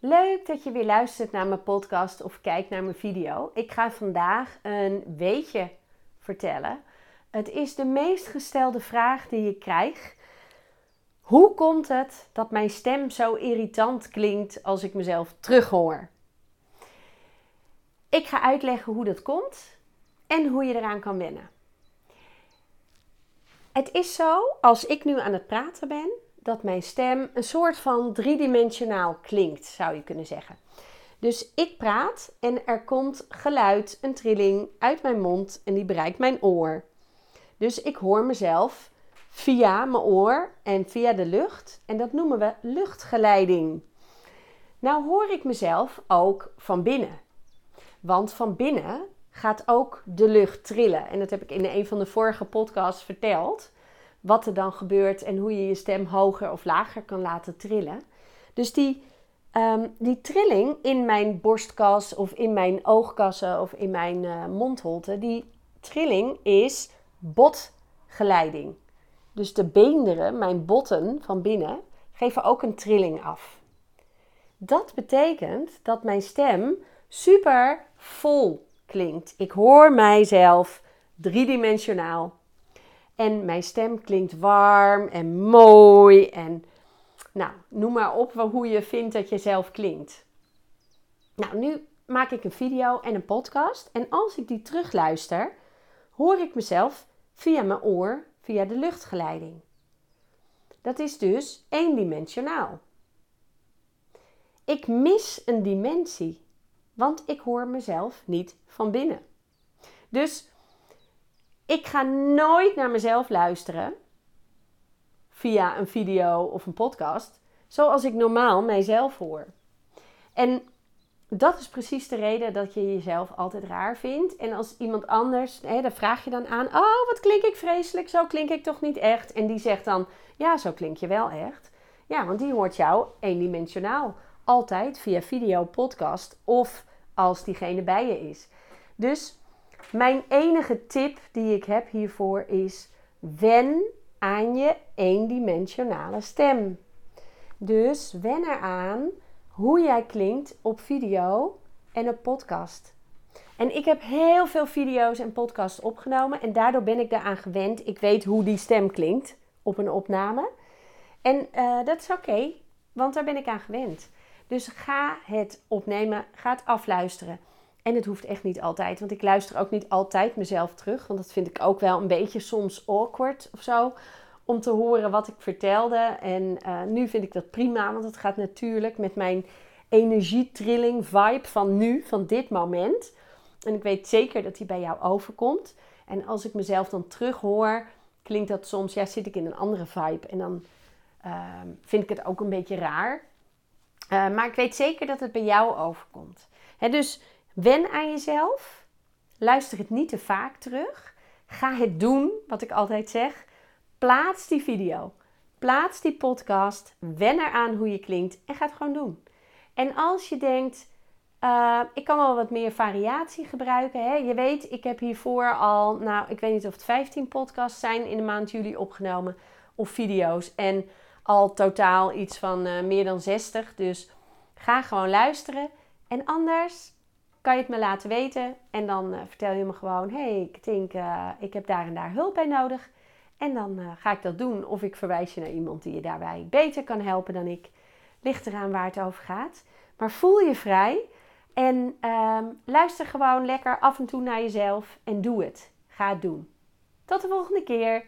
Leuk dat je weer luistert naar mijn podcast of kijkt naar mijn video. Ik ga vandaag een weetje vertellen. Het is de meest gestelde vraag die ik krijg. Hoe komt het dat mijn stem zo irritant klinkt als ik mezelf terughoor? Ik ga uitleggen hoe dat komt en hoe je eraan kan wennen. Het is zo, als ik nu aan het praten ben, dat mijn stem een soort van driedimensionaal klinkt, zou je kunnen zeggen. Dus ik praat en er komt geluid, een trilling uit mijn mond en die bereikt mijn oor. Dus ik hoor mezelf via mijn oor en via de lucht en dat noemen we luchtgeleiding. Nou hoor ik mezelf ook van binnen. Want van binnen gaat ook de lucht trillen. En dat heb ik in een van de vorige podcasts verteld wat er dan gebeurt en hoe je je stem hoger of lager kan laten trillen. Dus die, um, die trilling in mijn borstkas of in mijn oogkassen of in mijn uh, mondholte, die trilling is botgeleiding. Dus de beenderen, mijn botten van binnen, geven ook een trilling af. Dat betekent dat mijn stem super vol klinkt. Ik hoor mijzelf driedimensionaal en mijn stem klinkt warm en mooi. En nou, noem maar op hoe je vindt dat je zelf klinkt. Nou, nu maak ik een video en een podcast. En als ik die terugluister, hoor ik mezelf via mijn oor, via de luchtgeleiding. Dat is dus eendimensionaal. Ik mis een dimensie, want ik hoor mezelf niet van binnen. Dus ik ga nooit naar mezelf luisteren via een video of een podcast, zoals ik normaal mijzelf hoor. En dat is precies de reden dat je jezelf altijd raar vindt. En als iemand anders, hè, daar vraag je dan aan: Oh, wat klink ik vreselijk, zo klink ik toch niet echt? En die zegt dan: Ja, zo klink je wel echt. Ja, want die hoort jou eendimensionaal. Altijd via video, podcast of als diegene bij je is. Dus mijn enige tip die ik heb hiervoor is: wen aan je eendimensionale stem. Dus wen eraan hoe jij klinkt op video en op podcast. En ik heb heel veel video's en podcasts opgenomen en daardoor ben ik daaraan gewend. Ik weet hoe die stem klinkt op een opname. En uh, dat is oké, want daar ben ik aan gewend. Dus ga het opnemen, ga het afluisteren. En het hoeft echt niet altijd, want ik luister ook niet altijd mezelf terug. Want dat vind ik ook wel een beetje soms awkward of zo. Om te horen wat ik vertelde. En uh, nu vind ik dat prima, want het gaat natuurlijk met mijn energietrilling, vibe van nu, van dit moment. En ik weet zeker dat die bij jou overkomt. En als ik mezelf dan terug hoor, klinkt dat soms, ja, zit ik in een andere vibe. En dan uh, vind ik het ook een beetje raar. Uh, maar ik weet zeker dat het bij jou overkomt. Dus Wen aan jezelf. Luister het niet te vaak terug. Ga het doen, wat ik altijd zeg. Plaats die video. Plaats die podcast. Wen eraan hoe je klinkt en ga het gewoon doen. En als je denkt, uh, ik kan wel wat meer variatie gebruiken. Hè? Je weet, ik heb hiervoor al, nou, ik weet niet of het 15 podcasts zijn in de maand juli opgenomen. Of video's. En al totaal iets van uh, meer dan 60. Dus ga gewoon luisteren. En anders kan je het me laten weten. En dan uh, vertel je me gewoon: hey, ik denk, uh, ik heb daar en daar hulp bij nodig. En dan uh, ga ik dat doen. Of ik verwijs je naar iemand die je daarbij beter kan helpen dan ik. Ligt eraan waar het over gaat. Maar voel je vrij. En ehm, luister gewoon lekker af en toe naar jezelf. En doe het. Ga het doen. Tot de volgende keer.